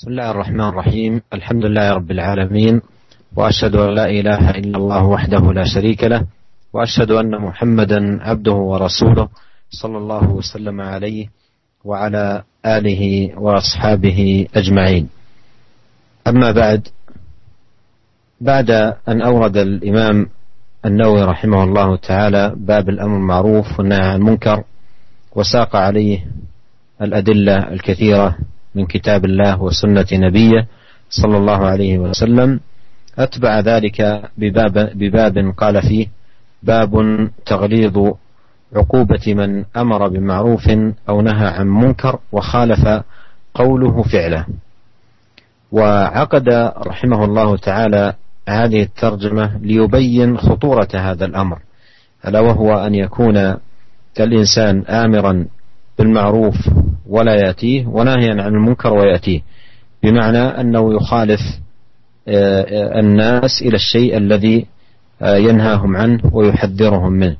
بسم الله الرحمن الرحيم الحمد لله رب العالمين واشهد ان لا اله الا الله وحده لا شريك له واشهد ان محمدا عبده ورسوله صلى الله وسلم عليه وعلى اله واصحابه اجمعين اما بعد بعد ان اورد الامام النووي رحمه الله تعالى باب الامر المعروف والنهي عن المنكر وساق عليه الادله الكثيره من كتاب الله وسنة نبيه صلى الله عليه وسلم أتبع ذلك بباب, بباب قال فيه باب تغليظ عقوبة من أمر بمعروف أو نهى عن منكر وخالف قوله فعله. وعقد رحمه الله تعالى هذه الترجمة ليبين خطورة هذا الأمر ألا وهو أن يكون الإنسان آمرا بالمعروف ولا يأتيه وناهيا عن المنكر ويأتيه. بمعنى أنه يخالف آه، آه، الناس إلى الشيء الذي آه، ينهاهم عنه ويحذرهم منه.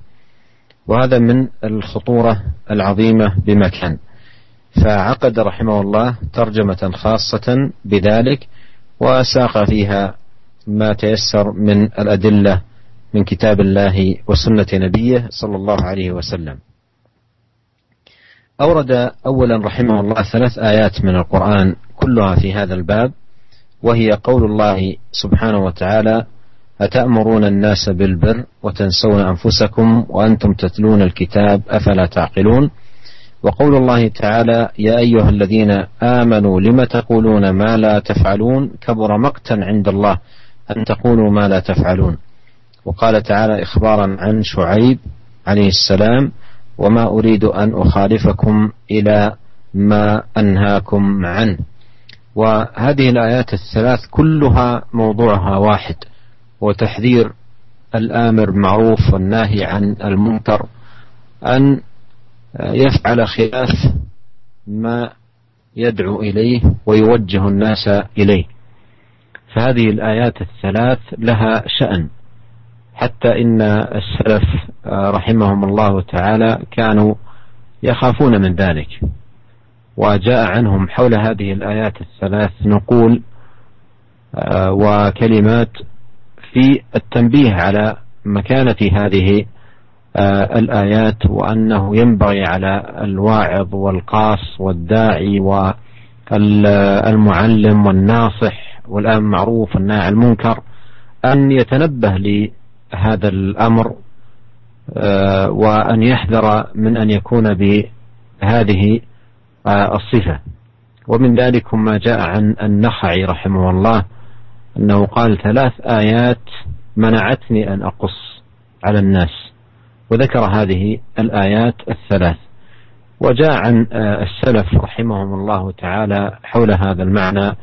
وهذا من الخطورة العظيمة بمكان. فعقد رحمه الله ترجمة خاصة بذلك وساق فيها ما تيسر من الأدلة من كتاب الله وسنة نبيه صلى الله عليه وسلم. أورد أولا رحمه الله ثلاث آيات من القرآن كلها في هذا الباب وهي قول الله سبحانه وتعالى أتأمرون الناس بالبر وتنسون أنفسكم وأنتم تتلون الكتاب أفلا تعقلون؟ وقول الله تعالى يا أيها الذين آمنوا لم تقولون ما لا تفعلون؟ كبر مقتا عند الله أن تقولوا ما لا تفعلون. وقال تعالى إخبارا عن شعيب عليه السلام وما أريد أن أخالفكم إلى ما أنهاكم عنه. وهذه الآيات الثلاث كلها موضوعها واحد وتحذير الآمر بالمعروف والناهي عن المنكر أن يفعل خلاف ما يدعو إليه ويوجه الناس إليه. فهذه الآيات الثلاث لها شأن. حتى إن السلف آه، رحمهم الله تعالى كانوا يخافون من ذلك. وجاء عنهم حول هذه الآيات الثلاث نقول آه، وكلمات في التنبيه على مكانة هذه آه، الآيات وأنه ينبغي على الواعظ والقاص والداعي والمعلم والناصح والآن معروف والناهي عن المنكر أن يتنبه هذا الأمر آه، وأن يحذر من أن يكون بهذه آه، الصفة. ومن ذلك ما جاء عن النخعي رحمه الله أنه قال ثلاث آيات منعتني أن أقص على الناس. وذكر هذه الآيات الثلاث. وجاء عن آه، السلف رحمهم الله تعالى حول هذا المعنى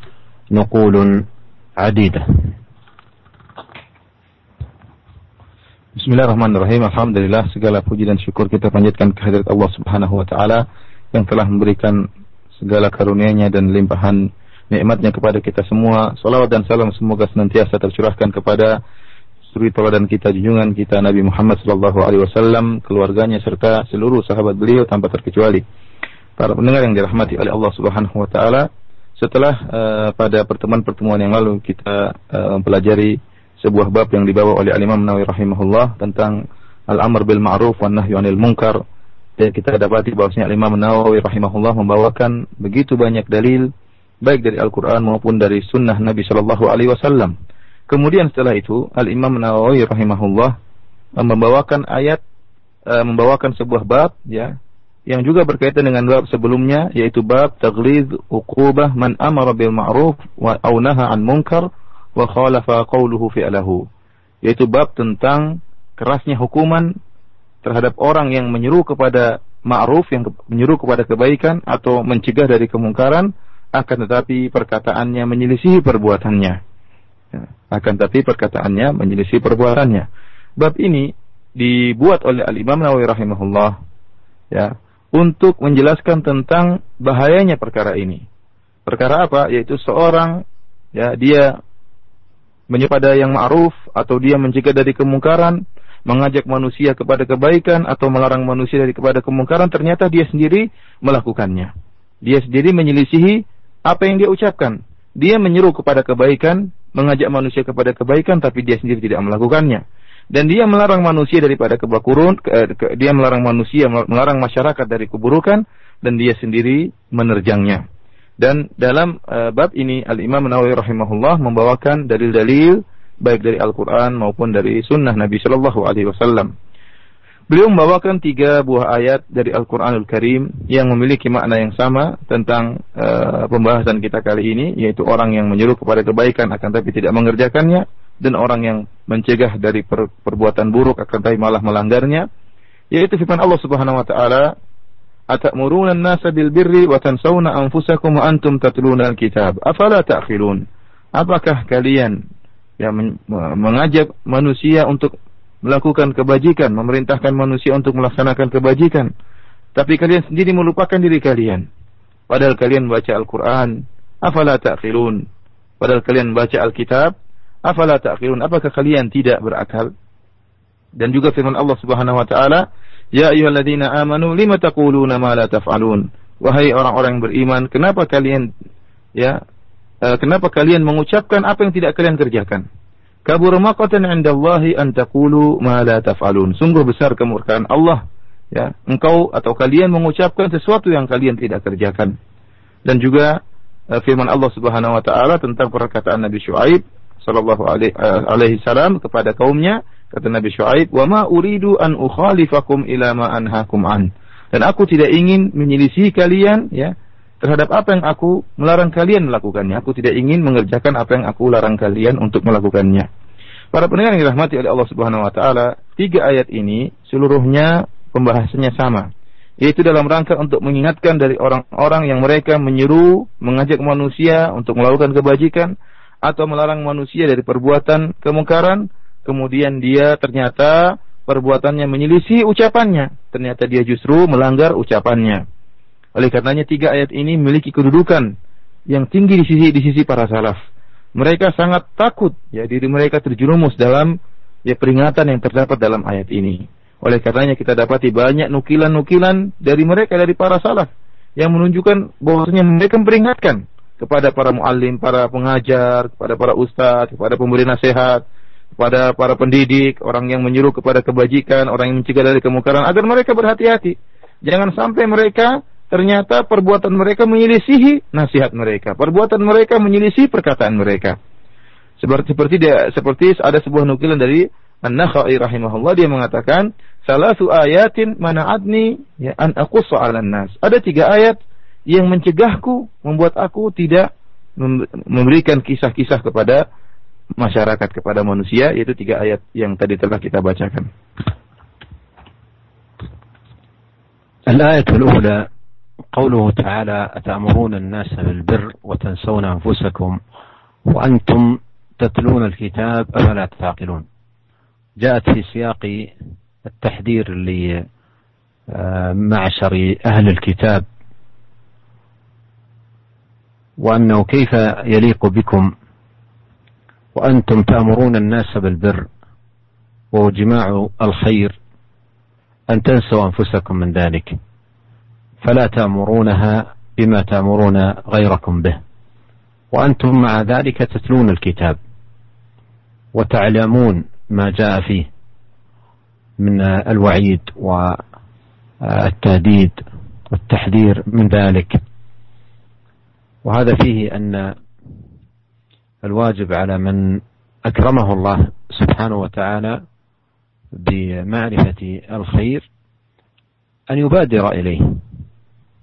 نقول عديدة. Bismillahirrahmanirrahim. Alhamdulillah segala puji dan syukur kita panjatkan kehadirat Allah Subhanahu wa taala yang telah memberikan segala karunia-Nya dan limpahan nikmatnya kepada kita semua. Salawat dan salam semoga senantiasa tercurahkan kepada suri tauladan kita junjungan kita Nabi Muhammad sallallahu alaihi wasallam, keluarganya serta seluruh sahabat beliau tanpa terkecuali. Para pendengar yang dirahmati oleh Allah Subhanahu wa taala, setelah uh, pada pertemuan-pertemuan yang lalu kita uh, mempelajari sebuah bab yang dibawa oleh Al-Imam Nawawi rahimahullah tentang al-amr bil ma'ruf wan nahyu 'anil munkar. Dan kita dapati bahwasanya Al-Imam Nawawi rahimahullah membawakan begitu banyak dalil baik dari Al-Qur'an maupun dari sunnah Nabi sallallahu alaihi wasallam. Kemudian setelah itu Al-Imam Nawawi rahimahullah membawakan ayat uh, membawakan sebuah bab ya yang juga berkaitan dengan bab sebelumnya yaitu bab taglid uqubah man amara bil ma'ruf wa au naha an munkar wa khalafa qawluhu fi'lahu. Yaitu bab tentang kerasnya hukuman terhadap orang yang menyeru kepada ma'ruf yang menyeru kepada kebaikan atau mencegah dari kemungkaran akan tetapi perkataannya menyelisihi perbuatannya. Ya, akan tetapi perkataannya menyelisihi perbuatannya. Bab ini dibuat oleh al-Imam Nawawi rahimahullah ya untuk menjelaskan tentang bahayanya perkara ini. Perkara apa? Yaitu seorang ya dia menyepada yang ma'ruf atau dia mencegah dari kemungkaran, mengajak manusia kepada kebaikan atau melarang manusia dari kepada kemungkaran, ternyata dia sendiri melakukannya. Dia sendiri menyelisihi apa yang dia ucapkan. dia menyeru kepada kebaikan, mengajak manusia kepada kebaikan tapi dia sendiri tidak melakukannya. Dan dia melarang manusia daripada kebakurun, ke, dia melarang manusia, melarang masyarakat dari keburukan dan dia sendiri menerjangnya. Dan dalam uh, bab ini Al-Imam Nawawi rahimahullah membawakan dalil-dalil baik dari Al-Qur'an maupun dari sunnah Nabi Shallallahu alaihi wasallam. Beliau membawakan tiga buah ayat dari Al-Quranul Karim yang memiliki makna yang sama tentang uh, pembahasan kita kali ini, yaitu orang yang menyuruh kepada kebaikan akan tapi tidak mengerjakannya, dan orang yang mencegah dari per perbuatan buruk akan tapi malah melanggarnya, yaitu firman Allah Subhanahu Wa Taala, "Atamuruna an-nasa bil birri wa tansawna anfusakum wa antum tatluna al-kitab, afala ta'qilun?" Apakah kalian yang mengajak manusia untuk melakukan kebajikan, memerintahkan manusia untuk melaksanakan kebajikan. Tapi kalian sendiri melupakan diri kalian. Padahal kalian baca Al-Quran, afala ta'qilun. Padahal kalian baca Alkitab, afala ta'qilun. Apakah kalian tidak berakal? Dan juga firman Allah Subhanahu wa taala, "Ya ayyuhalladzina amanu lima taquluna ma la taf'alun?" Wahai orang-orang beriman, kenapa kalian ya uh, kenapa kalian mengucapkan apa yang tidak kalian kerjakan? Kabur maqatan 'indallahi an taqulu ma la taf'alun. Sungguh besar kemurkaan Allah ya, engkau atau kalian mengucapkan sesuatu yang kalian tidak kerjakan. Dan juga uh, firman Allah Subhanahu wa taala tentang perkataan Nabi Syuaib sallallahu alaihi, uh, alaihi salam kepada kaumnya, kata Nabi Syuaib, "Wa ma uridu an ukhalifakum ila ma anhaakum an." Dan aku tidak ingin menyelisih kalian ya terhadap apa yang aku melarang kalian melakukannya. Aku tidak ingin mengerjakan apa yang aku larang kalian untuk melakukannya. Para pendengar yang dirahmati oleh Allah Subhanahu wa taala, tiga ayat ini seluruhnya pembahasannya sama, yaitu dalam rangka untuk mengingatkan dari orang-orang yang mereka menyeru, mengajak manusia untuk melakukan kebajikan atau melarang manusia dari perbuatan kemungkaran, kemudian dia ternyata perbuatannya menyelisih ucapannya, ternyata dia justru melanggar ucapannya. Oleh karenanya tiga ayat ini memiliki kedudukan yang tinggi di sisi di sisi para salaf. Mereka sangat takut ya diri mereka terjerumus dalam ya peringatan yang terdapat dalam ayat ini. Oleh karenanya kita dapati banyak nukilan-nukilan dari mereka dari para salaf yang menunjukkan bahwasanya mereka memperingatkan kepada para muallim, para pengajar, kepada para ustadz, kepada pemberi nasihat, kepada para pendidik, orang yang menyuruh kepada kebajikan, orang yang mencegah dari kemungkaran agar mereka berhati-hati. Jangan sampai mereka ternyata perbuatan mereka menyelisihi nasihat mereka. Perbuatan mereka menyelisihi perkataan mereka. Seperti seperti dia seperti ada sebuah nukilan dari An-Nakhai rahimahullah dia mengatakan salasu ayatin mana'atni ya an aqussa 'alan nas. Ada tiga ayat yang mencegahku membuat aku tidak memberikan kisah-kisah kepada masyarakat kepada manusia yaitu tiga ayat yang tadi telah kita bacakan. الآية الأولى قوله تعالى أتأمرون الناس بالبر وتنسون أنفسكم وأنتم تتلون الكتاب أفلا تعقلون جاءت في سياق التحذير لمعشر أهل الكتاب وأنه كيف يليق بكم وأنتم تأمرون الناس بالبر وجماع الخير أن تنسوا أنفسكم من ذلك فلا تأمرونها بما تأمرون غيركم به وأنتم مع ذلك تتلون الكتاب وتعلمون ما جاء فيه من الوعيد والتهديد والتحذير من ذلك. وهذا فيه أن الواجب على من أكرمه الله سبحانه وتعالى بمعرفة الخير أن يبادر إليه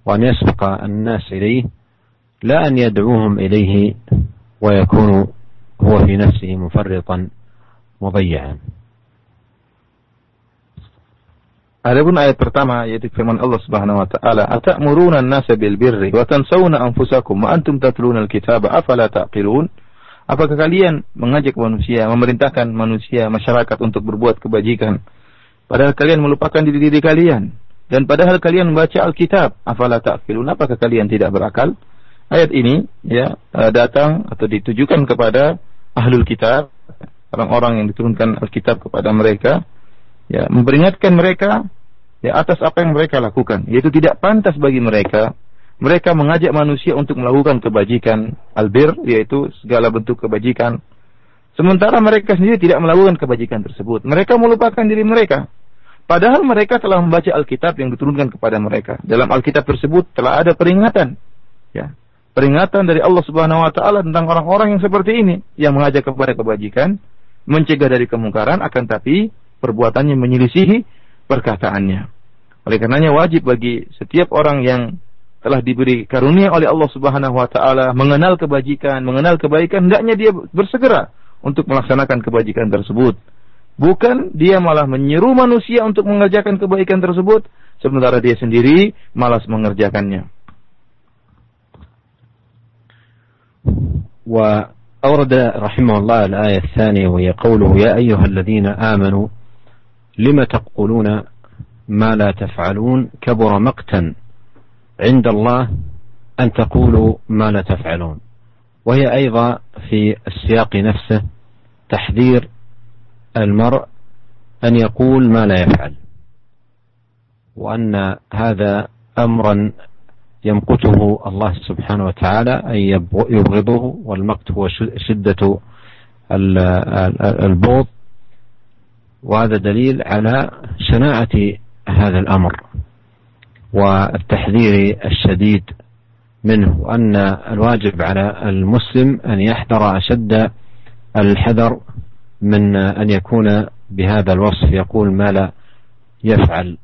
وأن يسبق الناس إليه لا أن يدعوهم إليه ويكون هو في نفسه مفرطا مضيعا Adapun ayat pertama yaitu firman Allah Subhanahu wa taala, "Atamuruna an-nasa bil birri wa tansawna anfusakum wa antum tatluna al-kitaba afala taqilun?" Apakah kalian mengajak manusia, memerintahkan manusia, masyarakat untuk berbuat kebajikan padahal kalian melupakan diri diri kalian dan padahal kalian membaca Alkitab, afala ta'qilun? Apakah kalian tidak berakal? Ayat ini ya eh, datang atau ditujukan kepada ahlul kitab, orang-orang yang diturunkan Alkitab kepada mereka, ya memperingatkan mereka ya atas apa yang mereka lakukan, yaitu tidak pantas bagi mereka Mereka mengajak manusia untuk melakukan kebajikan albir, yaitu segala bentuk kebajikan. Sementara mereka sendiri tidak melakukan kebajikan tersebut. Mereka melupakan diri mereka. Padahal mereka telah membaca Alkitab yang diturunkan kepada mereka. Dalam Alkitab tersebut telah ada peringatan. Ya, peringatan dari Allah Subhanahu wa taala tentang orang-orang yang seperti ini yang mengajak kepada kebajikan, mencegah dari kemungkaran akan tapi perbuatannya menyelisihi perkataannya. Oleh karenanya wajib bagi setiap orang yang telah diberi karunia oleh Allah Subhanahu wa taala mengenal kebajikan, mengenal kebaikan, hendaknya dia bersegera untuk melaksanakan kebajikan tersebut. Bukan dia malah menyeru manusia untuk mengerjakan kebaikan tersebut, sementara dia sendiri malas mengerjakannya. وأورد رحمه الله الآية الثانية وهي قوله يا أيها الذين آمنوا لم تقولون ما لا تفعلون كبر مقتا عند الله أن تقولوا ما لا تفعلون. وهي أيضا في السياق نفسه تحذير المرء أن يقول ما لا يفعل. وأن هذا أمرا يمقته الله سبحانه وتعالى أن يبغضه والمقت هو شدة البغض. وهذا دليل على شناعة هذا الأمر. والتحذير الشديد منه وأن الواجب على المسلم أن يحذر أشد الحذر من أن يكون بهذا الوصف يقول ما لا يفعل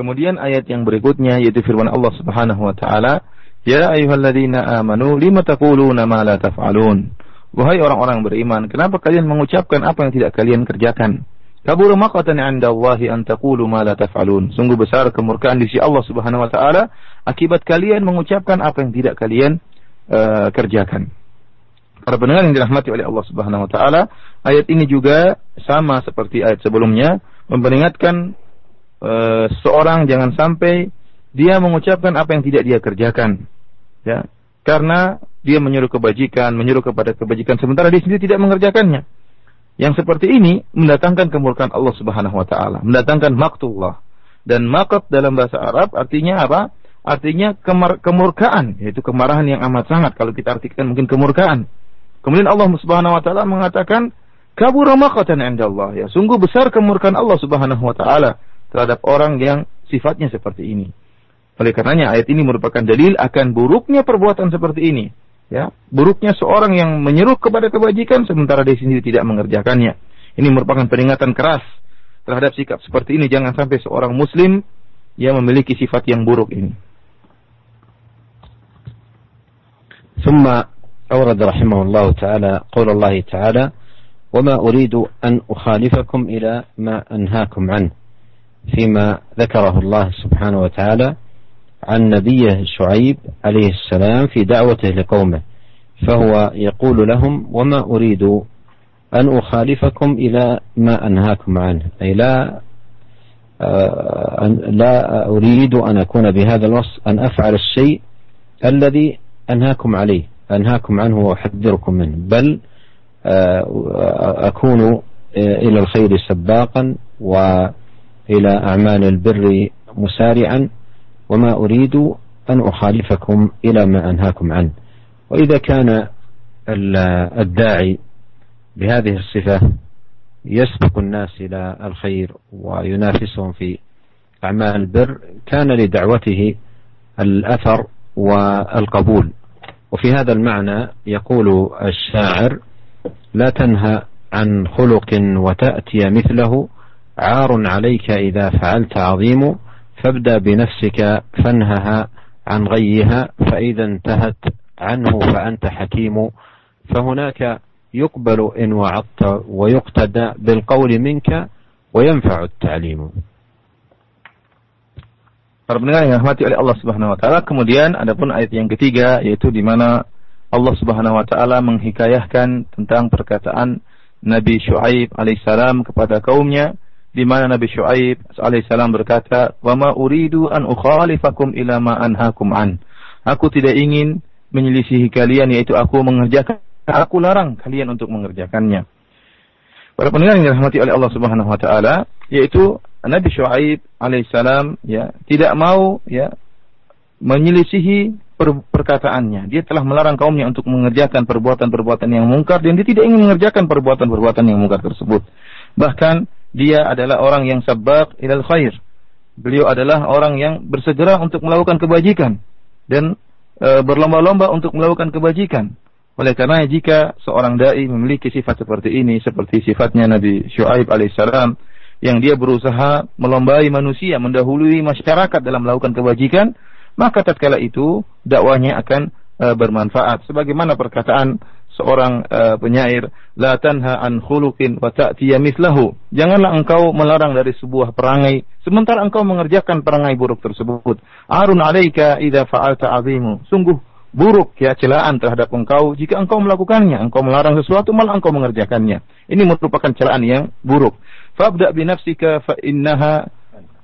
Kemudian ayat yang berikutnya yaitu firman Allah Subhanahu wa taala, "Ya ayyuhalladzina amanu lima taquluna ma la taf'alun?" Wahai orang-orang beriman, kenapa kalian mengucapkan apa yang tidak kalian kerjakan? Kabur maqatan 'inda Allahi an taqulu ma la taf'alun. Sungguh besar kemurkaan di sisi Allah Subhanahu wa taala akibat kalian mengucapkan apa yang tidak kalian uh, kerjakan. Para pendengar yang dirahmati oleh Allah Subhanahu wa taala, ayat ini juga sama seperti ayat sebelumnya memperingatkan uh, seorang jangan sampai dia mengucapkan apa yang tidak dia kerjakan. Ya, karena dia menyuruh kebajikan, menyuruh kepada kebajikan sementara dia sendiri tidak mengerjakannya. Yang seperti ini mendatangkan kemurkaan Allah Subhanahu wa taala, mendatangkan maktullah. Dan makat dalam bahasa Arab artinya apa? Artinya kemurkaan, yaitu kemarahan yang amat sangat kalau kita artikan mungkin kemurkaan. Kemudian Allah Subhanahu wa taala mengatakan kabura maqatan Allah ya. Sungguh besar kemurkaan Allah Subhanahu wa taala terhadap orang yang sifatnya seperti ini. Oleh karenanya ayat ini merupakan dalil akan buruknya perbuatan seperti ini. Ya, buruknya seorang yang menyeru kepada kebajikan sementara dia sendiri tidak mengerjakannya. Ini merupakan peringatan keras terhadap sikap seperti ini. Jangan sampai seorang muslim yang memiliki sifat yang buruk ini. ثم أورد رحمه الله تعالى قول الله تعالى وما أريد أن أخالفكم إلى ما أنهاكم عنه فيما ذكره الله سبحانه وتعالى عن نبيه شعيب عليه السلام في دعوته لقومه فهو يقول لهم وما أريد أن أخالفكم إلى ما أنهاكم عنه أي لا آه، لا أريد أن أكون بهذا الوصف أن أفعل الشيء الذي أنهاكم عليه أنهاكم عنه وأحذركم منه بل آه، أكون آه، إلى الخير سباقا و إلى أعمال البر مسارعا وما أريد أن أخالفكم إلى ما أنهاكم عنه. وإذا كان الداعي بهذه الصفة يسبق الناس إلى الخير وينافسهم في أعمال البر كان لدعوته الأثر والقبول. وفي هذا المعنى يقول الشاعر لا تنهى عن خلق وتأتي مثله عار عليك إذا فعلت عظيم فابدأ بنفسك فانهها عن غيها فإذا انتهت عنه فأنت حكيم فهناك يقبل إن وعظت ويقتدى بالقول منك وينفع التعليم Para pendengar yang dirahmati oleh Allah Subhanahu wa taala, kemudian adapun ayat yang ketiga yaitu di mana Allah Subhanahu wa taala menghikayahkan tentang perkataan Nabi Syuaib alaihissalam kepada kaumnya di mana Nabi Shu'aib alaihissalam berkata, "Wa ma uridu an ukhalifakum ila ma anhakum an." Aku tidak ingin menyelisihi kalian yaitu aku mengerjakan aku larang kalian untuk mengerjakannya. Para pendengar yang dirahmati oleh Allah Subhanahu wa taala, yaitu Nabi Shu'aib alaihissalam ya tidak mau ya menyelisihi per perkataannya. Dia telah melarang kaumnya untuk mengerjakan perbuatan-perbuatan yang mungkar dan dia tidak ingin mengerjakan perbuatan-perbuatan yang mungkar tersebut. Bahkan dia adalah orang yang sabak ilal khair. Beliau adalah orang yang bersegera untuk melakukan kebajikan dan e, berlomba-lomba untuk melakukan kebajikan. Oleh karena jika seorang dai memiliki sifat seperti ini, seperti sifatnya Nabi Shu'aib alaihissalam, yang dia berusaha melombai manusia, mendahului masyarakat dalam melakukan kebajikan, maka tatkala itu dakwahnya akan uh, bermanfaat. Sebagaimana perkataan seorang uh, penyair, la tanha an khuluqin wa ta'tiya mithlahu. Janganlah engkau melarang dari sebuah perangai sementara engkau mengerjakan perangai buruk tersebut. Arun 'alaika idza fa'alta 'azimu. Sungguh buruk ya celaan terhadap engkau jika engkau melakukannya. Engkau melarang sesuatu malah engkau mengerjakannya. Ini merupakan celaan yang buruk. Fabda bi nafsika fa innaha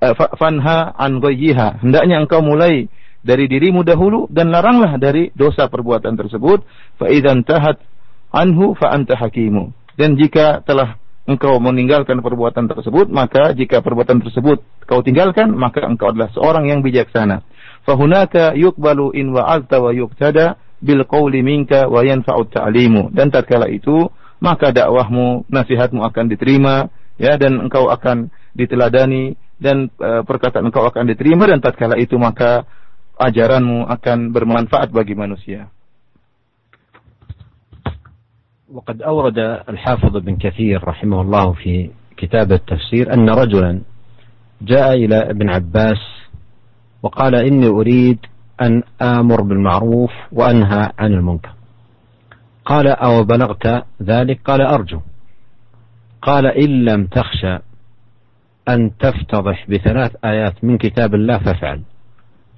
uh, fanha an ghayyiha. Hendaknya engkau mulai dari dirimu dahulu dan laranglah dari dosa perbuatan tersebut. Fa idzan tahat anhu fa anta hakimu. Dan jika telah engkau meninggalkan perbuatan tersebut maka jika perbuatan tersebut kau tinggalkan maka engkau adalah seorang yang bijaksana. Fahunaka yuqbalu in wa'alta wa yuqtada bil qawli minka wa yanfa'u ta'limu. Dan tatkala itu maka dakwahmu nasihatmu akan diterima ya dan engkau akan diteladani dan uh, perkataan engkau akan diterima dan tatkala itu maka ajaranmu akan bermanfaat bagi manusia. وقد أورد الحافظ ابن كثير رحمه الله في كتاب التفسير أن رجلا جاء إلى ابن عباس وقال إني أريد أن آمر بالمعروف وأنهى عن المنكر. قال أو بلغت ذلك؟ قال أرجو. قال إن لم تخشى أن تفتضح بثلاث آيات من كتاب الله فافعل.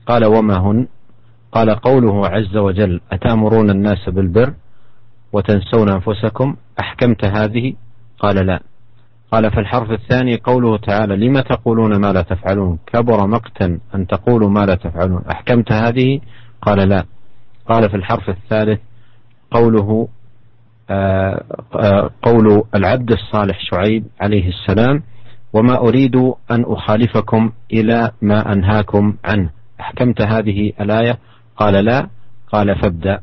قال وما هن؟ قال قوله عز وجل أتامرون الناس بالبر وتنسون أنفسكم؟ أحكمت هذه؟ قال لا. قال في الحرف الثاني قوله تعالى لم تقولون ما لا تفعلون؟ كبر مقتا أن تقولوا ما لا تفعلون. أحكمت هذه؟ قال لا. قال في الحرف الثالث قوله آه، آه، قول العبد الصالح شعيب عليه السلام وما أريد أن أخالفكم إلى ما أنهاكم عنه. أحكمت هذه الآية قال لا قال فابدأ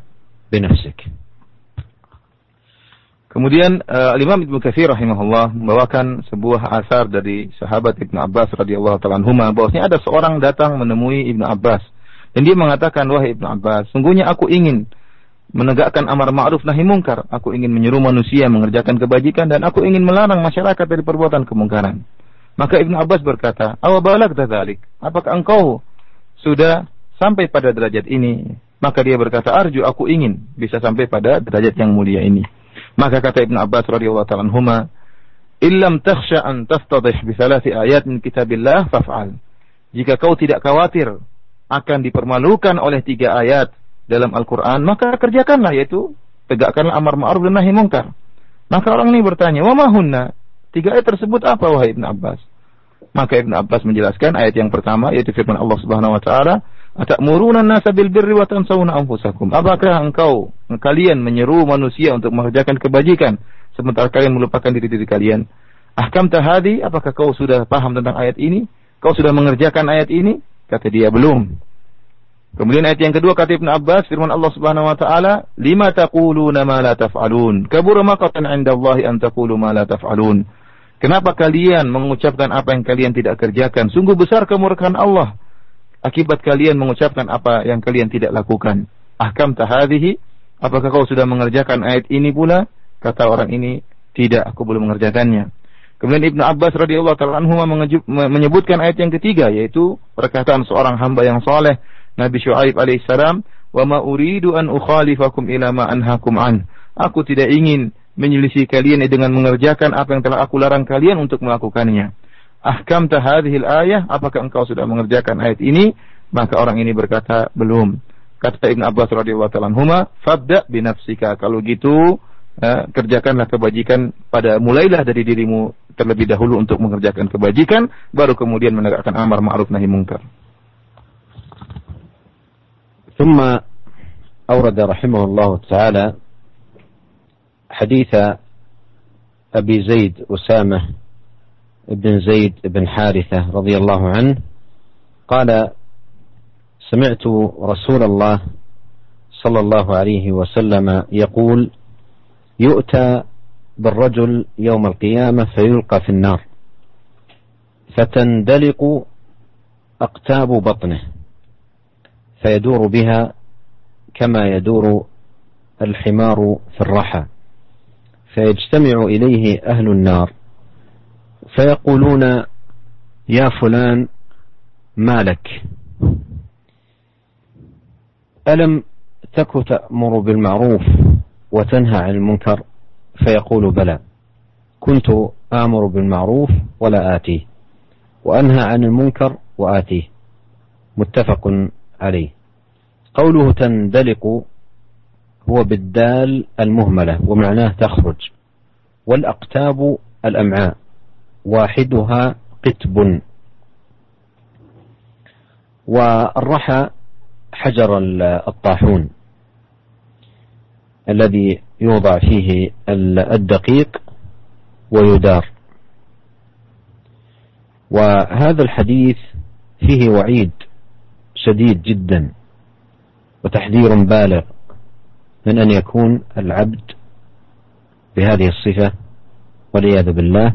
بنفسك Kemudian uh, Imam Ibnu Katsir rahimahullah membawakan sebuah asar dari sahabat Ibnu Abbas radhiyallahu taala anhuma bahwasanya ada seorang datang menemui Ibnu Abbas dan dia mengatakan wahai Ibnu Abbas sungguhnya aku ingin menegakkan amar ma'ruf nahi mungkar aku ingin menyuruh manusia mengerjakan kebajikan dan aku ingin melarang masyarakat dari perbuatan kemungkaran maka Ibnu Abbas berkata awa balak dzalik apakah engkau sudah sampai pada derajat ini, maka dia berkata, "Arju aku ingin bisa sampai pada derajat yang mulia ini." Maka kata Ibnu Abbas radhiyallahu taala anhuma, "Illam takhsha an taftadih bi ayat min kitabillah faf'al." Jika kau tidak khawatir akan dipermalukan oleh tiga ayat dalam Al-Qur'an, maka kerjakanlah yaitu tegakkanlah amar ma'ruf dan nahi mungkar. Maka orang ini bertanya, "Wa ma hunna?" Tiga ayat tersebut apa wahai Ibnu Abbas? Maka Ibn Abbas menjelaskan ayat yang pertama yaitu firman Allah Subhanahu wa taala, "Atamuruna an-nasa bil birri wa tansawna anfusakum?" Apakah engkau kalian menyeru manusia untuk mengerjakan kebajikan sementara kalian melupakan diri diri kalian? Ahkam tahadi, apakah kau sudah paham tentang ayat ini? Kau sudah mengerjakan ayat ini? Kata dia, belum. Kemudian ayat yang kedua kata Ibn Abbas firman Allah Subhanahu wa taala, "Lima taquluna ma la taf'alun?" Kabura maqatan 'inda Allah an taqulu ma la taf'alun. Kenapa kalian mengucapkan apa yang kalian tidak kerjakan? Sungguh besar kemurkaan Allah. Akibat kalian mengucapkan apa yang kalian tidak lakukan. Ahkam tahadihi. Apakah kau sudah mengerjakan ayat ini pula? Kata orang ini, tidak, aku belum mengerjakannya. Kemudian Ibnu Abbas radhiyallahu taala anhu menyebutkan ayat yang ketiga yaitu perkataan seorang hamba yang soleh Nabi Shu'aib alaihissalam, "Wa ma uridu an ukhalifakum ila ma anhakum an." Aku tidak ingin menyelisih kalian dengan mengerjakan apa yang telah aku larang kalian untuk melakukannya. Ahkam tahadhil ayah, apakah engkau sudah mengerjakan ayat ini? Maka orang ini berkata, belum. Kata Ibn Abbas radhiyallahu taala anhuma, "Fabda binafsika." Kalau gitu, eh, kerjakanlah kebajikan pada mulailah dari dirimu terlebih dahulu untuk mengerjakan kebajikan, baru kemudian menegakkan amar ma'ruf nahi mungkar. ثم أورد رحمه الله تعالى حديث أبي زيد أسامة بن زيد بن حارثة رضي الله عنه قال سمعت رسول الله صلى الله عليه وسلم يقول يؤتى بالرجل يوم القيامة فيلقى في النار فتندلق أقتاب بطنه فيدور بها كما يدور الحمار في الرحى فيجتمع إليه أهل النار. فيقولون يا فلان ما لك؟ ألم تك تأمر بالمعروف وتنهى عن المنكر؟ فيقول بلى كنت آمر بالمعروف ولا آتيه وأنهى عن المنكر وآتيه. متفق عليه. قوله تندلق هو بالدال المهملة ومعناه تخرج. والأقتاب الأمعاء واحدها قتب. والرحى حجر الطاحون الذي يوضع فيه الدقيق ويدار. وهذا الحديث فيه وعيد شديد جدا وتحذير بالغ. من أن يكون العبد بهذه الصفة والعياذ بالله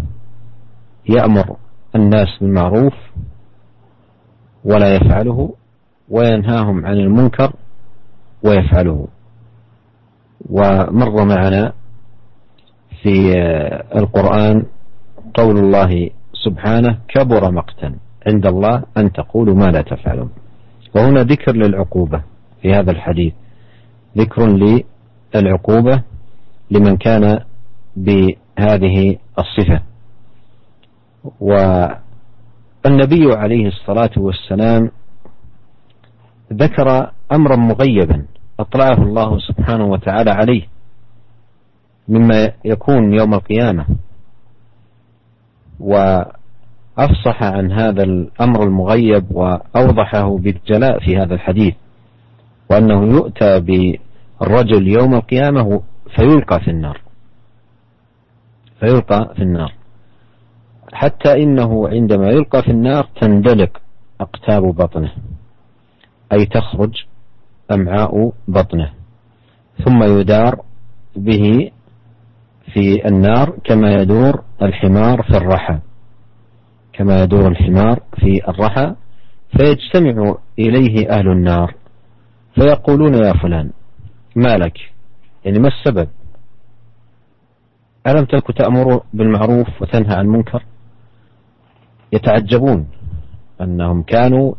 يأمر الناس بالمعروف ولا يفعله وينهاهم عن المنكر ويفعله. ومر معنا في القرآن قول الله سبحانه كبر مقتا عند الله أن تقولوا ما لا تفعلون. وهنا ذكر للعقوبة في هذا الحديث. ذكر للعقوبة لمن كان بهذه الصفة. والنبي عليه الصلاة والسلام ذكر أمرا مغيبا أطلعه الله سبحانه وتعالى عليه مما يكون يوم القيامة وأفصح عن هذا الأمر المغيب وأوضحه بالجلاء في هذا الحديث. وأنه يؤتى بالرجل يوم القيامة فيلقى في النار. فيلقى في النار. حتى إنه عندما يلقى في النار تندلق أقتاب بطنه. أي تخرج أمعاء بطنه. ثم يدار به في النار كما يدور الحمار في الرحى. كما يدور الحمار في الرحى. فيجتمع إليه أهل النار. فيقولون يا فلان ما لك؟ يعني ما السبب؟ ألم تك تأمر بالمعروف وتنهى عن المنكر؟ يتعجبون أنهم كانوا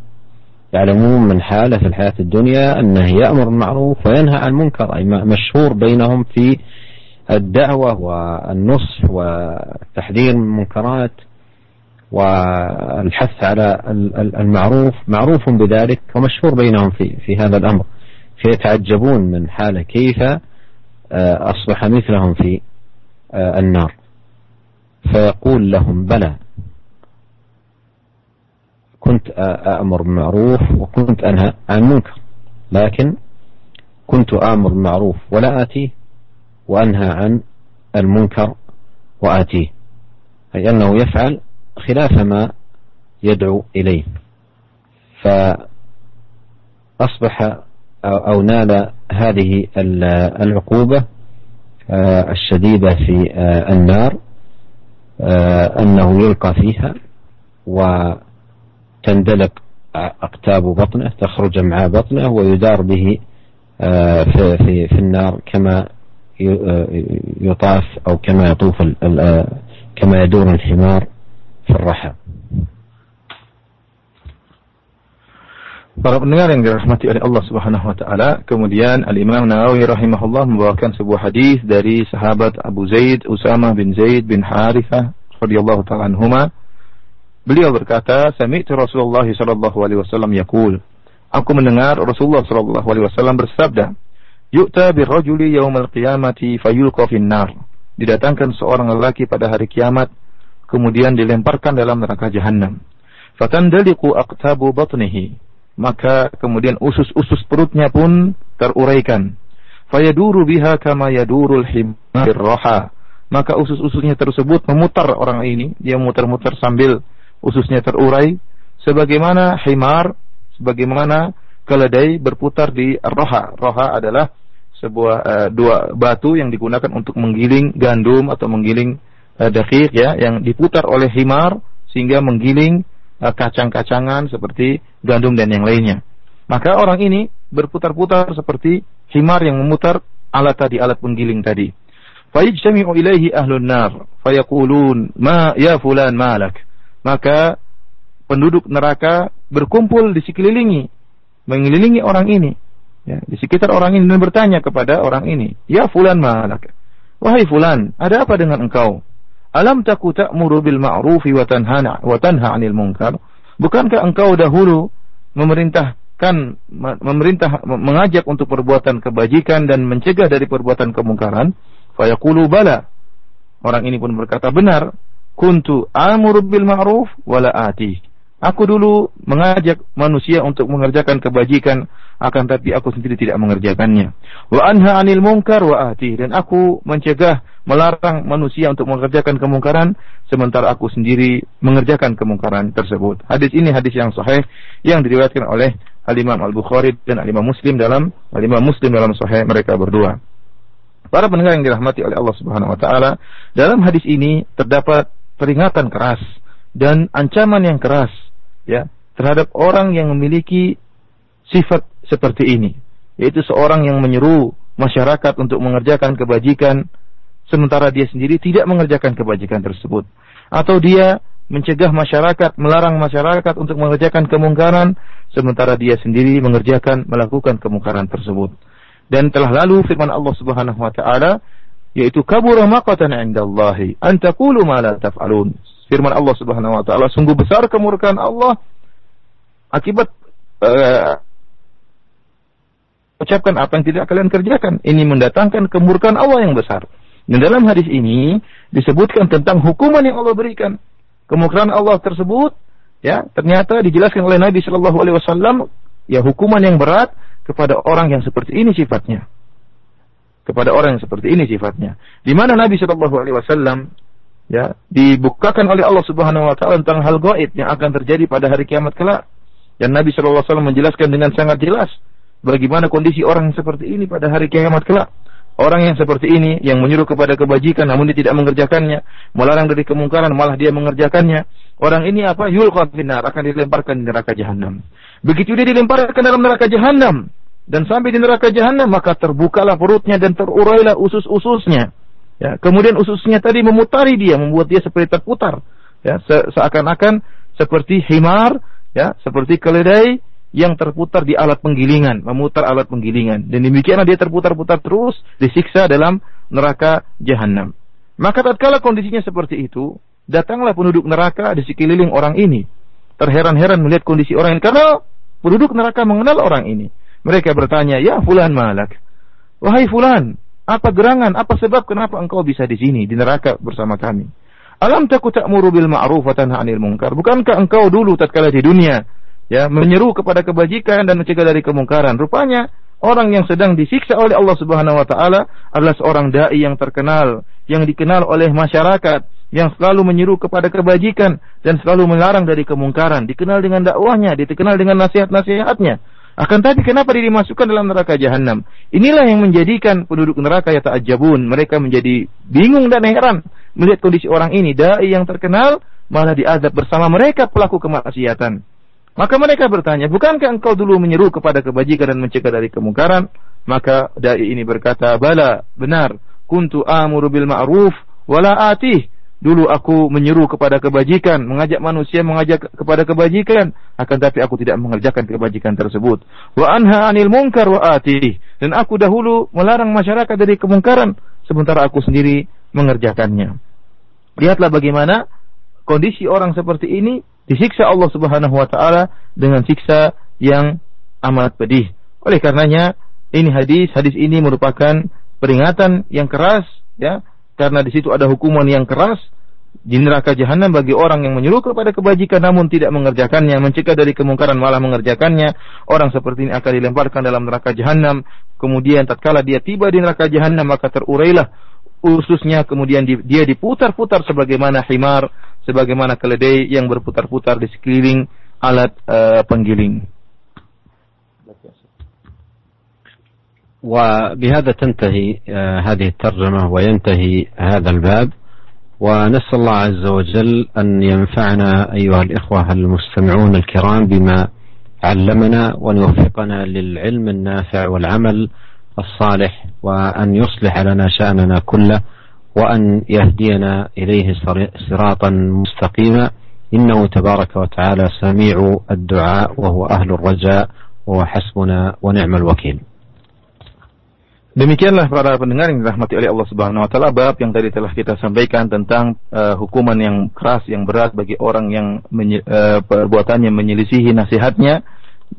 يعلمون من حالة في الحياة الدنيا أنه يأمر بالمعروف وينهى عن المنكر أي مشهور بينهم في الدعوة والنصح وتحذير من المنكرات. والحث على المعروف معروف بذلك ومشهور بينهم في في هذا الأمر. فيتعجبون من حاله كيف آه، أصبح مثلهم في آه، النار. فيقول لهم بلى. كنت أأمر بالمعروف وكنت أنهى عن المنكر. لكن كنت آمر بالمعروف ولا آتيه وأنهى عن المنكر وآتيه. أي أنه يفعل خلاف ما يدعو إليه. فأصبح أو نال هذه العقوبة آه، الشديدة في آه، النار آه، أنه يلقى فيها و تندلق أقتاب بطنه تخرج مع بطنه ويدار به في, في, في النار كما يطاف أو كما يطوف كما يدور الحمار في الرحى Para pendengar yang dirahmati oleh Allah Subhanahu wa taala, kemudian Al-Imam Nawawi rahimahullah membawakan sebuah hadis dari sahabat Abu Zaid Usama bin Zaid bin Harithah radhiyallahu taala anhuma Beliau berkata, "Sami'tu Rasulullah sallallahu alaihi wasallam yaqul." Aku mendengar Rasulullah sallallahu alaihi wasallam bersabda, "Yu'ta birrajuli yaumal qiyamati fayulqa nar." Didatangkan seorang lelaki pada hari kiamat, kemudian dilemparkan dalam neraka jahanam. Fatandaliqu aqtabu batnihi. Maka kemudian usus-usus perutnya pun teruraikan. Fayaduru biha kama yadurul himar raha. maka usus-ususnya tersebut memutar orang ini, dia muter-muter sambil ususnya terurai sebagaimana himar, sebagaimana keledai berputar di roha. Roha adalah sebuah uh, dua batu yang digunakan untuk menggiling gandum atau menggiling uh, ya yang diputar oleh himar sehingga menggiling uh, kacang-kacangan seperti gandum dan yang lainnya. Maka orang ini berputar-putar seperti himar yang memutar alat tadi, alat penggiling tadi. Fayajtami'u ilaihi ahlun nar fayaqulun ma ya fulan malak. Maka penduduk neraka berkumpul di sekelilingi mengelilingi orang ini ya, di sekitar orang ini dan bertanya kepada orang ini, "Ya fulan malak?" Wahai fulan, ada apa dengan engkau? Alam taku ta'muru bil ma'rufi wa tanha wa tanha 'anil munkar? Bukankah engkau dahulu memerintahkan memerintah mengajak untuk perbuatan kebajikan dan mencegah dari perbuatan kemungkaran? Fayaqulu bala. Orang ini pun berkata, benar. Kuntu amuru bil ma'ruf wala ati. Aku dulu mengajak manusia untuk mengerjakan kebajikan, akan tapi aku sendiri tidak mengerjakannya. Wa anha anil munkar wa ati. Dan aku mencegah, melarang manusia untuk mengerjakan kemungkaran, sementara aku sendiri mengerjakan kemungkaran tersebut. Hadis ini hadis yang sahih yang diriwayatkan oleh Al-Imam Al-Bukhari dan Al-Imam Muslim dalam Al-Imam Muslim dalam sahih mereka berdua. Para pendengar yang dirahmati oleh Allah Subhanahu wa taala, dalam hadis ini terdapat peringatan keras dan ancaman yang keras ya terhadap orang yang memiliki sifat seperti ini, yaitu seorang yang menyeru masyarakat untuk mengerjakan kebajikan sementara dia sendiri tidak mengerjakan kebajikan tersebut. Atau dia mencegah masyarakat, melarang masyarakat untuk mengerjakan kemungkaran sementara dia sendiri mengerjakan melakukan kemungkaran tersebut. Dan telah lalu firman Allah Subhanahu wa taala yaitu kabura maqatan indallahi an taqulu ma la taf'alun. Firman Allah Subhanahu wa taala sungguh besar kemurkaan Allah akibat uh, ucapkan apa yang tidak kalian kerjakan. Ini mendatangkan kemurkaan Allah yang besar. Dan dalam hadis ini disebutkan tentang hukuman yang Allah berikan. Kemurkaan Allah tersebut ya ternyata dijelaskan oleh Nabi Shallallahu alaihi wasallam ya hukuman yang berat kepada orang yang seperti ini sifatnya. Kepada orang yang seperti ini sifatnya. Di mana Nabi Shallallahu Alaihi Wasallam ya dibukakan oleh Allah Subhanahu Wa Taala tentang hal gaib yang akan terjadi pada hari kiamat kelak. Dan Nabi Shallallahu Alaihi Wasallam menjelaskan dengan sangat jelas bagaimana kondisi orang yang seperti ini pada hari kiamat kelak. Orang yang seperti ini yang menyuruh kepada kebajikan namun dia tidak mengerjakannya, melarang dari kemungkaran malah dia mengerjakannya. Orang ini apa? Yulqa finnar akan dilemparkan di neraka jahanam. Begitu dia dilemparkan dalam neraka jahanam dan sampai di neraka jahanam maka terbukalah perutnya dan terurailah usus-ususnya. Ya, kemudian ususnya tadi memutari dia, membuat dia seperti terputar. Ya, se seakan-akan seperti himar, ya, seperti keledai yang terputar di alat penggilingan, memutar alat penggilingan. Dan demikianlah dia terputar-putar terus disiksa dalam neraka jahanam. Maka tatkala kondisinya seperti itu, datanglah penduduk neraka di sekeliling orang ini. Terheran-heran melihat kondisi orang ini karena penduduk neraka mengenal orang ini. Mereka bertanya, "Ya fulan malak?" Wahai fulan, apa gerangan, apa sebab kenapa engkau bisa di sini di neraka bersama kami? Alam taku ta'muru bil ma'ruf wa tanha 'anil munkar? Bukankah engkau dulu tatkala di dunia ya menyeru kepada kebajikan dan mencegah dari kemungkaran. Rupanya orang yang sedang disiksa oleh Allah Subhanahu wa taala adalah seorang dai yang terkenal, yang dikenal oleh masyarakat, yang selalu menyeru kepada kebajikan dan selalu melarang dari kemungkaran, dikenal dengan dakwahnya, dikenal dengan nasihat-nasihatnya. Akan tapi kenapa dia dimasukkan dalam neraka jahanam? Inilah yang menjadikan penduduk neraka ya ta'ajabun. Mereka menjadi bingung dan heran melihat kondisi orang ini. Dai yang terkenal malah diadab bersama mereka pelaku kemaksiatan. Maka mereka bertanya, bukankah engkau dulu menyeru kepada kebajikan dan mencegah dari kemungkaran? Maka dai ini berkata, bala, benar. Kuntu amuru bil ma'ruf wala atih. Dulu aku menyeru kepada kebajikan, mengajak manusia mengajak kepada kebajikan, akan tapi aku tidak mengerjakan kebajikan tersebut. Wa anha anil munkar wa atih. Dan aku dahulu melarang masyarakat dari kemungkaran, sementara aku sendiri mengerjakannya. Lihatlah bagaimana kondisi orang seperti ini disiksa Allah Subhanahu wa taala dengan siksa yang amat pedih. Oleh karenanya ini hadis hadis ini merupakan peringatan yang keras ya karena di situ ada hukuman yang keras di neraka jahanam bagi orang yang menyuruh kepada kebajikan namun tidak mengerjakannya, mencegah dari kemungkaran malah mengerjakannya. Orang seperti ini akan dilemparkan dalam neraka jahanam. Kemudian tatkala dia tiba di neraka jahanam maka terurailah ususnya kemudian dia diputar-putar sebagaimana himar, sebagaimana keledai yang berputar-putar di sekeliling alat uh, penggiling. وبهذا تنتهي هذه الترجمة وينتهي هذا الباب. ونسأل الله عز وجل أن ينفعنا أيها الإخوة المستمعون الكرام بما علمنا وأن يوفقنا للعلم النافع والعمل الصالح وأن يصلح لنا شأننا كله وأن يهدينا إليه صراطا مستقيما. إنه تبارك وتعالى سميع الدعاء وهو أهل الرجاء وهو حسبنا ونعم الوكيل. Demikianlah para pendengar yang dirahmati oleh Allah Subhanahu wa taala bab yang tadi telah kita sampaikan tentang uh, hukuman yang keras yang berat bagi orang yang menye, uh, perbuatannya menyelisihi nasihatnya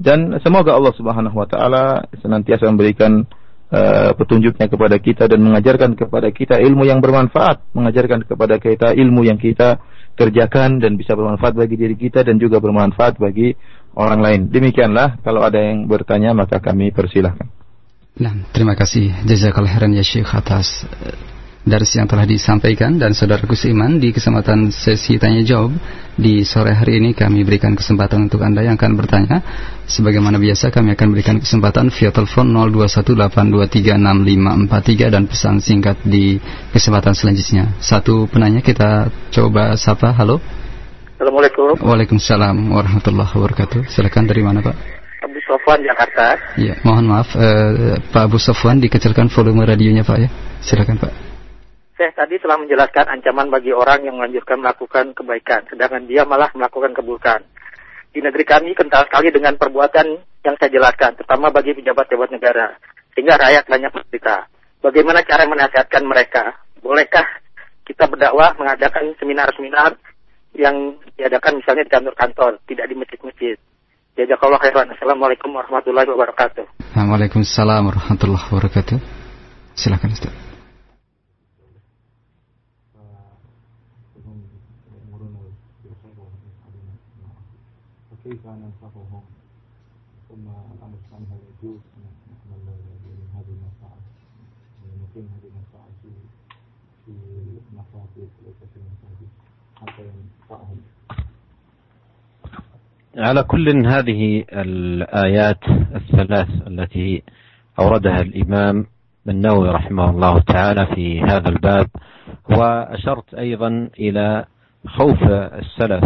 dan semoga Allah Subhanahu wa taala senantiasa memberikan uh, petunjuknya kepada kita dan mengajarkan kepada kita ilmu yang bermanfaat, mengajarkan kepada kita ilmu yang kita kerjakan dan bisa bermanfaat bagi diri kita dan juga bermanfaat bagi orang lain. Demikianlah kalau ada yang bertanya maka kami persilahkan. Nah, terima kasih jazakallah khairan ya Syekh atas eh, dari yang telah disampaikan dan saudaraku seiman di kesempatan sesi tanya jawab di sore hari ini kami berikan kesempatan untuk Anda yang akan bertanya sebagaimana biasa kami akan berikan kesempatan via telepon 0218236543 dan pesan singkat di kesempatan selanjutnya. Satu penanya kita coba sapa. Halo. Assalamualaikum. Waalaikumsalam warahmatullahi wabarakatuh. Silakan dari mana, Pak? Sofwan Jakarta. Iya, mohon maaf uh, Pak Abu Sofwan dikecilkan volume radionya Pak ya. Silakan Pak. Saya tadi telah menjelaskan ancaman bagi orang yang menganjurkan melakukan kebaikan, sedangkan dia malah melakukan keburukan. Di negeri kami kental sekali dengan perbuatan yang saya jelaskan, terutama bagi pejabat-pejabat negara, sehingga rakyat banyak menderita. Bagaimana cara menasihatkan mereka? Bolehkah kita berdakwah mengadakan seminar-seminar yang diadakan misalnya di kantor-kantor, tidak di masjid-masjid? Jazakallah khairan. Assalamualaikum warahmatullahi wabarakatuh. Waalaikumsalam warahmatullahi wabarakatuh. Silakan Ustaz. على كل هذه الآيات الثلاث التي أوردها الإمام النووي رحمه الله تعالى في هذا الباب وأشرت أيضا إلى خوف السلف.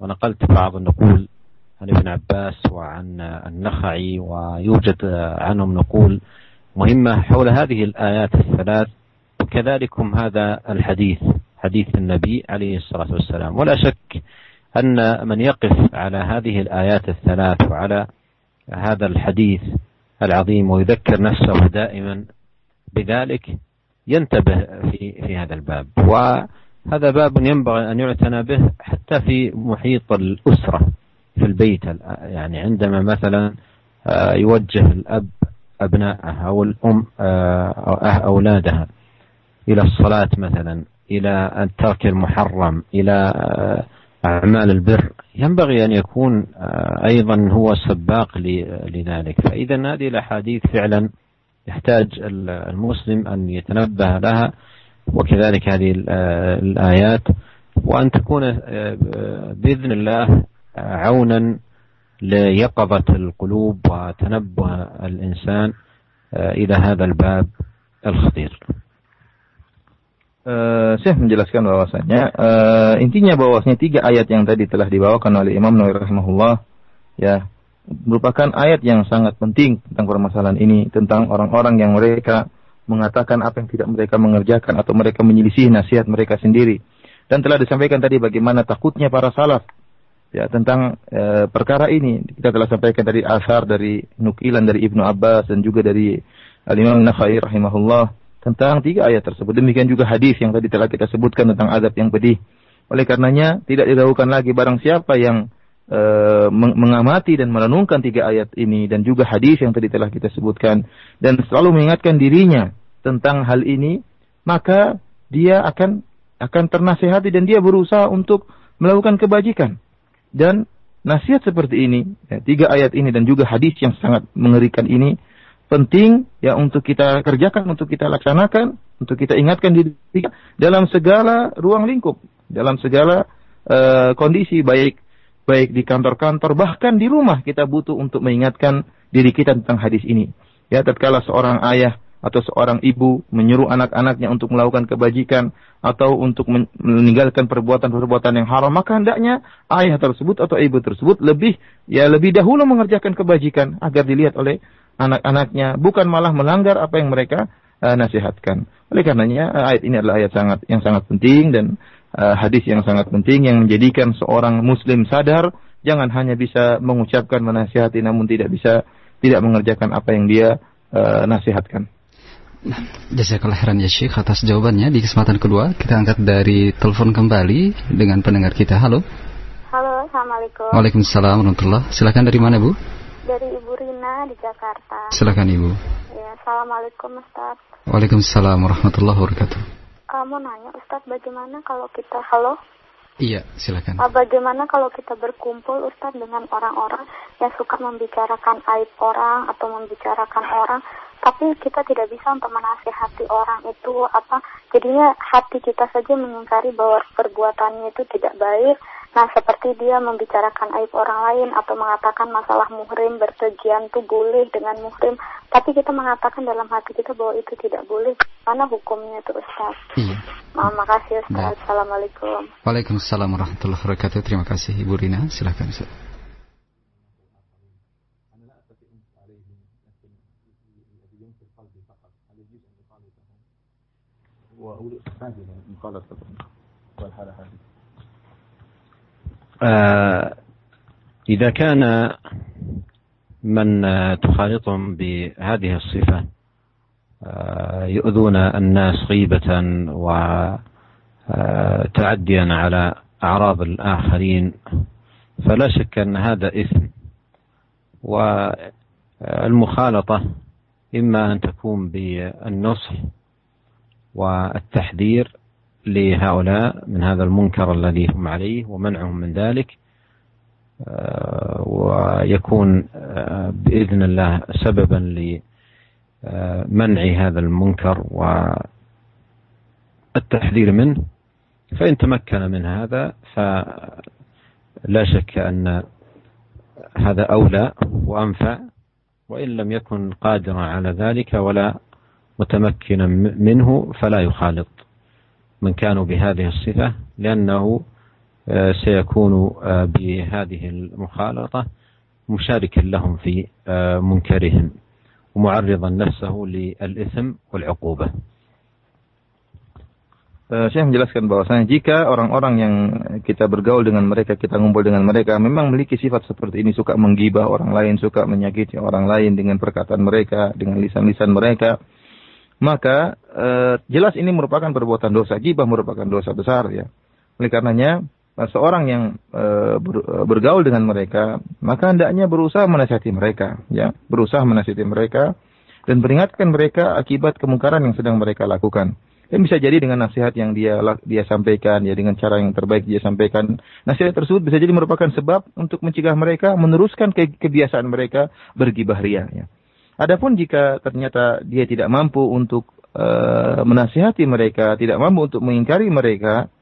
ونقلت بعض النقول عن ابن عباس وعن النخعي ويوجد عنهم نقول مهمة حول هذه الآيات الثلاث وكذلكم هذا الحديث حديث النبي عليه الصلاة والسلام. ولا شك أن من يقف على هذه الآيات الثلاث وعلى هذا الحديث العظيم ويذكر نفسه دائما بذلك ينتبه في في هذا الباب. وهذا باب ينبغي أن يعتنى به حتى في محيط الأسرة في البيت يعني عندما مثلا آه، يوجه الأب أبنائه أو الأم آه، أولادها إلى الصلاة مثلا إلى الترك المحرم إلى آه، أعمال البر. ينبغي أن يكون آه، أيضا هو سباق لذلك. فإذا هذه الأحاديث فعلا يحتاج المسلم أن يتنبه لها وكذلك هذه آه، الآيات. وأن تكون آه، بإذن الله عونا ليقظة القلوب وتنبه الإنسان إلى هذا الباب الخطير. Uh, Syekh menjelaskan bahwasanya uh, intinya bahwasanya tiga ayat yang tadi telah dibawakan oleh Imam Nawawi rahimahullah ya merupakan ayat yang sangat penting tentang permasalahan ini tentang orang-orang yang mereka mengatakan apa yang tidak mereka mengerjakan atau mereka menyelisih nasihat mereka sendiri. Dan telah disampaikan tadi bagaimana takutnya para salaf ya tentang e, perkara ini. Kita telah sampaikan tadi asar dari nukilan dari Ibnu Abbas dan juga dari Al Imam Nakhai rahimahullah tentang tiga ayat tersebut. Demikian juga hadis yang tadi telah kita sebutkan tentang azab yang pedih. Oleh karenanya tidak diragukan lagi barang siapa yang e, mengamati dan merenungkan tiga ayat ini dan juga hadis yang tadi telah kita sebutkan dan selalu mengingatkan dirinya tentang hal ini, maka dia akan akan ternasehati dan dia berusaha untuk melakukan kebajikan. Dan nasihat seperti ini, ya, tiga ayat ini dan juga hadis yang sangat mengerikan ini penting ya untuk kita kerjakan, untuk kita laksanakan, untuk kita ingatkan diri kita dalam segala ruang lingkup, dalam segala uh, kondisi baik baik di kantor-kantor bahkan di rumah kita butuh untuk mengingatkan diri kita tentang hadis ini. Ya, tatkala seorang ayah atau seorang ibu menyuruh anak-anaknya untuk melakukan kebajikan atau untuk meninggalkan perbuatan-perbuatan yang haram, maka hendaknya ayah tersebut atau ibu tersebut lebih ya lebih dahulu mengerjakan kebajikan agar dilihat oleh anak-anaknya, bukan malah melanggar apa yang mereka uh, nasihatkan. Oleh karenanya ayat ini adalah ayat sangat yang sangat penting dan uh, hadis yang sangat penting yang menjadikan seorang muslim sadar jangan hanya bisa mengucapkan menasihati namun tidak bisa tidak mengerjakan apa yang dia uh, nasihatkan. Nah, jazakallah khairan ya Syekh atas jawabannya. Di kesempatan kedua kita angkat dari telepon kembali dengan pendengar kita. Halo. Halo, Assalamualaikum. Waalaikumsalam warahmatullah. Silakan dari mana Bu? Dari Ibu Rina di Jakarta. Silakan Ibu. Ya, Assalamualaikum Ustaz. Waalaikumsalam warahmatullahi wabarakatuh. Kamu nanya Ustaz bagaimana kalau kita halo? Iya, silakan. Uh, bagaimana kalau kita berkumpul Ustaz dengan orang-orang yang suka membicarakan aib orang atau membicarakan orang tapi kita tidak bisa untuk menasihati orang itu apa jadinya hati kita saja mengingkari bahwa perbuatannya itu tidak baik nah seperti dia membicarakan aib orang lain atau mengatakan masalah muhrim bertujuan itu boleh dengan muhrim. Tapi kita mengatakan dalam hati kita bahwa itu tidak boleh. Mana hukumnya itu Ustaz? Iya. nah, makasih Ustaz. Nah. Assalamualaikum. Waalaikumsalam warahmatullahi wabarakatuh. Terima kasih Ibu Rina. Silakan Ustaz. آه إذا كان من تخالطهم بهذه الصفة آه يؤذون الناس غيبة وتعديا على أعراض الآخرين فلا شك أن هذا إثم. والمخالطة إما أن تكون بالنصح والتحذير لهؤلاء من هذا المنكر الذي هم عليه ومنعهم من ذلك آه، ويكون آه، بإذن الله سببا لمنع هذا المنكر والتحذير منه. فإن تمكن من هذا فلا شك أن هذا أولى وأنفع وإن لم يكن قادرا على ذلك ولا متمكنا منه فلا يخالط. من كانوا بهذه الصفة لأنه سيكون بهذه المخالطة مشاركا لهم في منكرهم ومعرضا نفسه للإثم والعقوبة Saya menjelaskan bahwasanya jika orang-orang yang kita bergaul dengan mereka, kita ngumpul dengan mereka, memang memiliki sifat seperti ini, suka menggibah orang lain, suka menyakiti orang lain dengan perkataan mereka, dengan lisan-lisan mereka, maka e, jelas ini merupakan perbuatan dosa. Gibah merupakan dosa besar ya. Oleh karenanya seorang yang e, ber, bergaul dengan mereka, maka hendaknya berusaha menasihati mereka, ya, berusaha menasihati mereka dan peringatkan mereka akibat kemungkaran yang sedang mereka lakukan. Dan bisa jadi dengan nasihat yang dia dia sampaikan, ya dengan cara yang terbaik dia sampaikan, nasihat tersebut bisa jadi merupakan sebab untuk mencegah mereka meneruskan ke, kebiasaan mereka bergibah ria. Ya. Adapun jika ternyata dia tidak mampu untuk uh, menasihati mereka, tidak mampu untuk mengingkari mereka,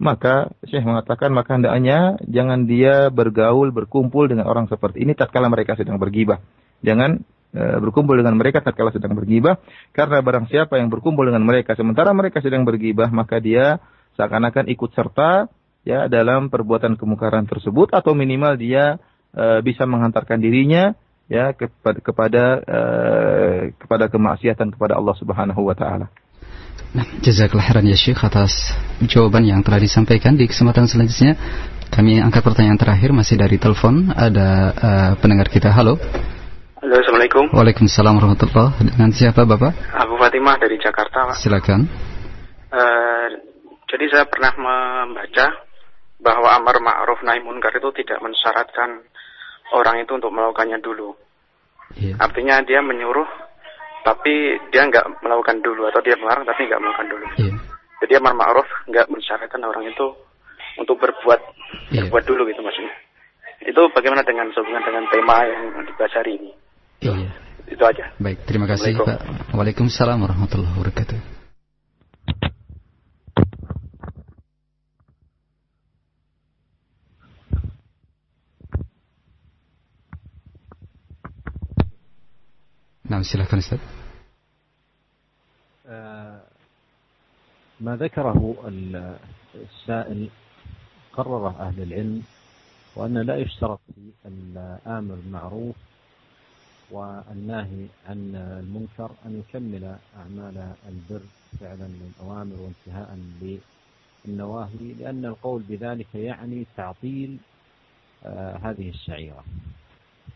maka Syekh mengatakan maka hendaknya jangan dia bergaul, berkumpul dengan orang seperti ini tatkala mereka sedang bergibah. Jangan uh, berkumpul dengan mereka tatkala sedang bergibah, karena barang siapa yang berkumpul dengan mereka sementara mereka sedang bergibah, maka dia seakan-akan ikut serta ya dalam perbuatan kemungkaran tersebut atau minimal dia uh, bisa menghantarkan dirinya ya kepada kepada uh, kepada kemaksiatan kepada Allah Subhanahu wa taala. Nah, jazakallah khairan ya Syekh atas jawaban yang telah disampaikan di kesempatan selanjutnya. Kami angkat pertanyaan terakhir masih dari telepon ada uh, pendengar kita. Halo. Halo, Assalamualaikum. Waalaikumsalam warahmatullahi Dengan siapa Bapak? Abu Fatimah dari Jakarta, Pak. Silakan. Uh, jadi saya pernah membaca bahwa amar ma'ruf nahi munkar itu tidak mensyaratkan orang itu untuk melakukannya dulu. Yeah. Artinya dia menyuruh tapi dia nggak melakukan dulu atau dia melarang tapi nggak melakukan dulu. Yeah. Jadi amar ma'ruf nggak mensyaratkan orang itu untuk berbuat yeah. berbuat dulu gitu maksudnya. Itu bagaimana dengan sehubungan dengan tema yang dibahas hari ini? Iya. Itu aja. Baik, terima kasih Pak. Waalaikumsalam warahmatullahi wabarakatuh. Nah, silakan Ustaz. ما ذكره السائل قرره أهل العلم وأن لا يشترط في الآمر بالمعروف والناهي عن المنكر أن يكمل أعمال البر فعلا للأوامر وانتهاء للنواهي لأن القول بذلك يعني تعطيل آه، هذه الشعيرة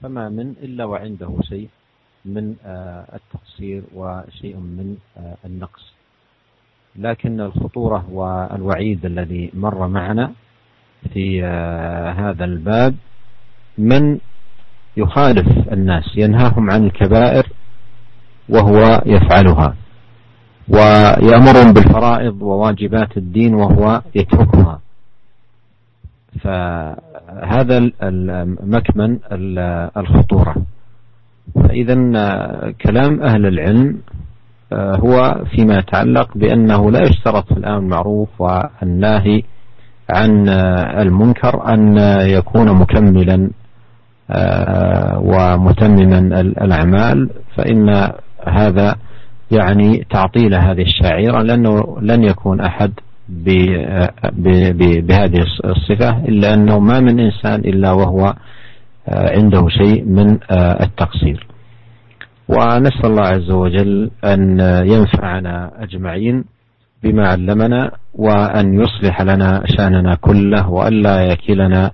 فما من إلا وعنده شيء من آه، التقصير وشيء من آه، النقص. لكن الخطورة والوعيد الذي مر معنا في هذا الباب من يخالف الناس ينهاهم عن الكبائر وهو يفعلها ويأمرهم بالفرائض وواجبات الدين وهو يتركها. فهذا مكمن الخطورة. فإذا كلام أهل العلم هو فيما يتعلق بأنه لا يشترط في الأمر المعروف والناهي عن المنكر أن يكون مكملا آه، ومتمما الأعمال فإن هذا يعني تعطيل هذه الشعيرة لأنه لن يكون أحد بهذه الصفة إلا أنه ما من إنسان إلا وهو آه، عنده شيء من آه، التقصير. ونسأل الله عز وجل أن ينفعنا أجمعين بما علمنا وأن يصلح لنا شأننا كله وأن لا يكلنا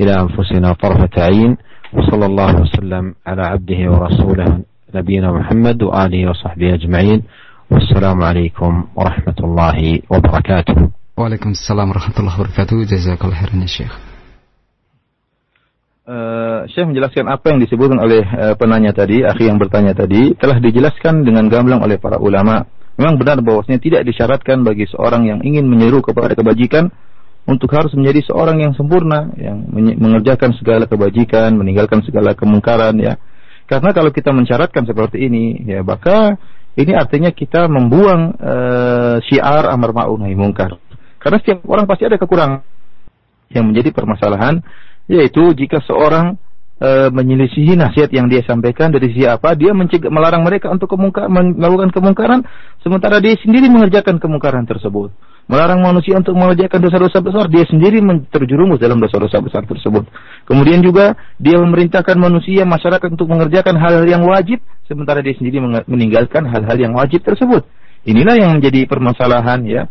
إلى أنفسنا طرفة عين. وصلى الله وسلم على عبده ورسوله نبينا محمد وآله وصحبه أجمعين. والسلام عليكم ورحمة الله وبركاته. وعليكم السلام ورحمة الله وبركاته. جزاك الله خيرا يا شيخ. Uh, Syekh menjelaskan apa yang disebutkan oleh uh, penanya tadi, akhi yang bertanya tadi, telah dijelaskan dengan gamblang oleh para ulama. Memang benar bahwasanya tidak disyaratkan bagi seorang yang ingin menyeru kepada kebajikan untuk harus menjadi seorang yang sempurna, yang mengerjakan segala kebajikan, meninggalkan segala kemungkaran ya. Karena kalau kita mensyaratkan seperti ini, ya maka ini artinya kita membuang uh, syiar amar ma'ruf nahi mungkar. Karena setiap orang pasti ada kekurangan. Yang menjadi permasalahan yaitu jika seorang e, menyelisihi nasihat yang dia sampaikan dari siapa, dia mencegah melarang mereka untuk kemungkar, melakukan kemungkaran, sementara dia sendiri mengerjakan kemungkaran tersebut melarang manusia untuk mengerjakan dosa-dosa besar, dia sendiri terjerumus dalam dosa-dosa besar tersebut. Kemudian juga dia memerintahkan manusia, masyarakat untuk mengerjakan hal-hal yang wajib, sementara dia sendiri meninggalkan hal-hal yang wajib tersebut. Inilah yang menjadi permasalahan ya.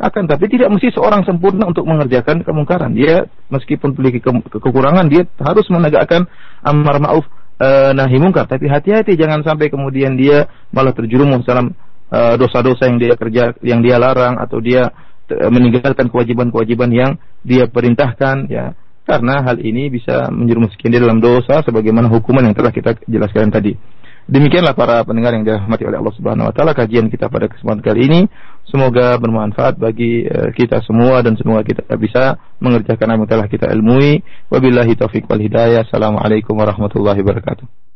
Akan tapi tidak mesti seorang sempurna untuk mengerjakan kemungkaran. Dia meskipun memiliki ke kekurangan, dia harus menegakkan amar ma'ruf e, nahi mungkar. Tapi hati-hati jangan sampai kemudian dia malah terjerumus dalam Eh, dosa-dosa yang dia kerja yang dia larang atau dia meninggalkan kewajiban-kewajiban yang dia perintahkan ya karena hal ini bisa menjerumuskan dia dalam dosa sebagaimana hukuman yang telah kita jelaskan tadi. Demikianlah para pendengar yang dirahmati oleh Allah Subhanahu wa taala kajian kita pada kesempatan kali ini. Semoga bermanfaat bagi uh, kita semua dan semoga kita bisa mengerjakan apa yang telah kita ilmui. Wabillahi taufik wal hidayah. Assalamualaikum warahmatullahi wabarakatuh.